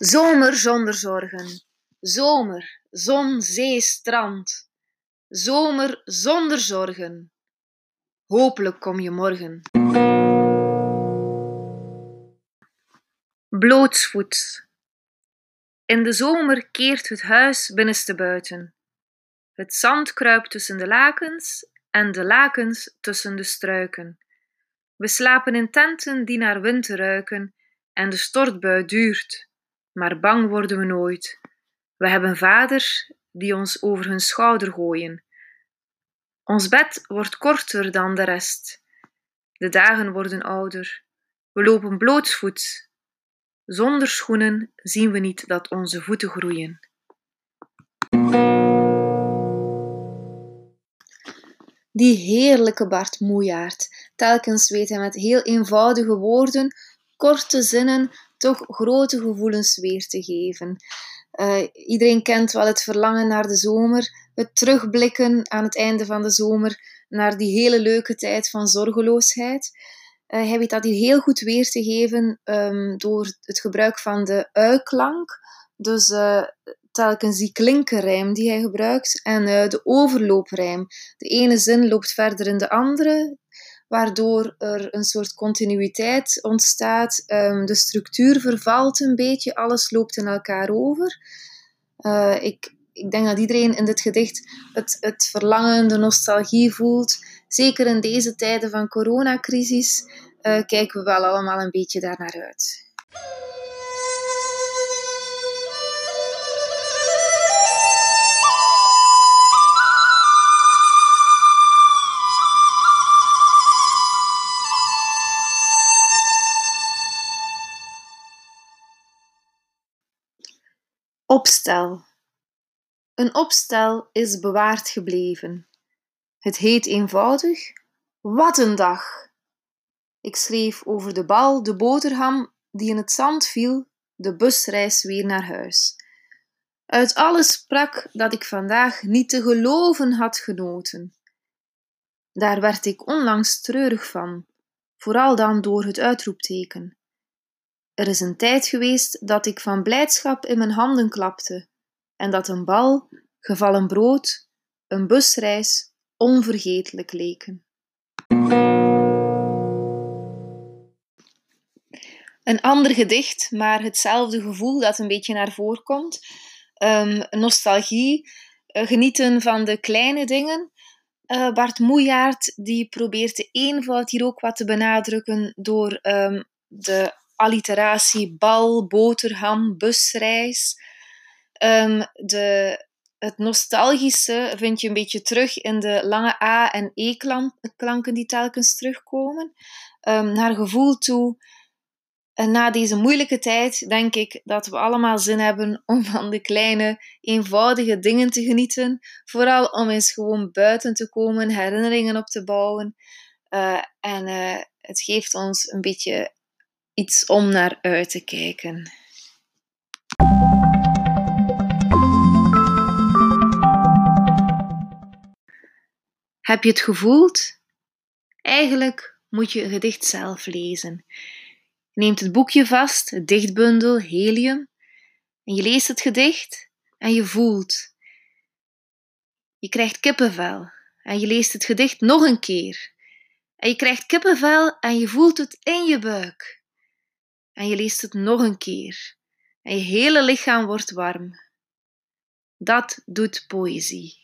Zomer zonder zorgen. Zomer, zon, zee, strand. Zomer zonder zorgen. Hopelijk kom je morgen. Blootsvoets. In de zomer keert het huis binnenste buiten. Het zand kruipt tussen de lakens en de lakens tussen de struiken. We slapen in tenten die naar wind ruiken en de stortbui duurt, maar bang worden we nooit. We hebben vaders die ons over hun schouder gooien. Ons bed wordt korter dan de rest. De dagen worden ouder. We lopen blootsvoets. Zonder schoenen zien we niet dat onze voeten groeien. Die heerlijke Bart Moejaard. Telkens weet hij met heel eenvoudige woorden, korte zinnen, toch grote gevoelens weer te geven. Uh, iedereen kent wel het verlangen naar de zomer, het terugblikken aan het einde van de zomer naar die hele leuke tijd van zorgeloosheid. Uh, hij weet dat heel goed weer te geven um, door het gebruik van de ui-klank. Dus uh, telkens die klinkerrijm die hij gebruikt en de overlooprijm. De ene zin loopt verder in de andere, waardoor er een soort continuïteit ontstaat. Um, de structuur vervalt een beetje, alles loopt in elkaar over. Uh, ik, ik denk dat iedereen in dit gedicht het, het verlangen, de nostalgie voelt. Zeker in deze tijden van coronacrisis uh, kijken we wel allemaal een beetje daar naar uit. Opstel. Een opstel is bewaard gebleven. Het heet eenvoudig: Wat een dag! Ik schreef over de bal, de boterham die in het zand viel, de busreis weer naar huis. Uit alles sprak dat ik vandaag niet te geloven had genoten. Daar werd ik onlangs treurig van, vooral dan door het uitroepteken. Er is een tijd geweest dat ik van blijdschap in mijn handen klapte en dat een bal, gevallen brood, een busreis onvergetelijk leken. Een ander gedicht, maar hetzelfde gevoel dat een beetje naar voren komt. Um, nostalgie, uh, genieten van de kleine dingen. Uh, Bart Moejaert die probeert de eenvoud hier ook wat te benadrukken door um, de alliteratie bal, boterham, busreis. Um, de, het nostalgische vind je een beetje terug in de lange A- en E-klanken die telkens terugkomen. Um, naar gevoel toe. En na deze moeilijke tijd denk ik dat we allemaal zin hebben om van de kleine, eenvoudige dingen te genieten. Vooral om eens gewoon buiten te komen, herinneringen op te bouwen. Uh, en uh, het geeft ons een beetje iets om naar uit te kijken. Heb je het gevoeld? Eigenlijk moet je een gedicht zelf lezen. Je neemt het boekje vast, het dichtbundel, helium, en je leest het gedicht en je voelt. Je krijgt kippenvel en je leest het gedicht nog een keer. En je krijgt kippenvel en je voelt het in je buik en je leest het nog een keer en je hele lichaam wordt warm. Dat doet poëzie.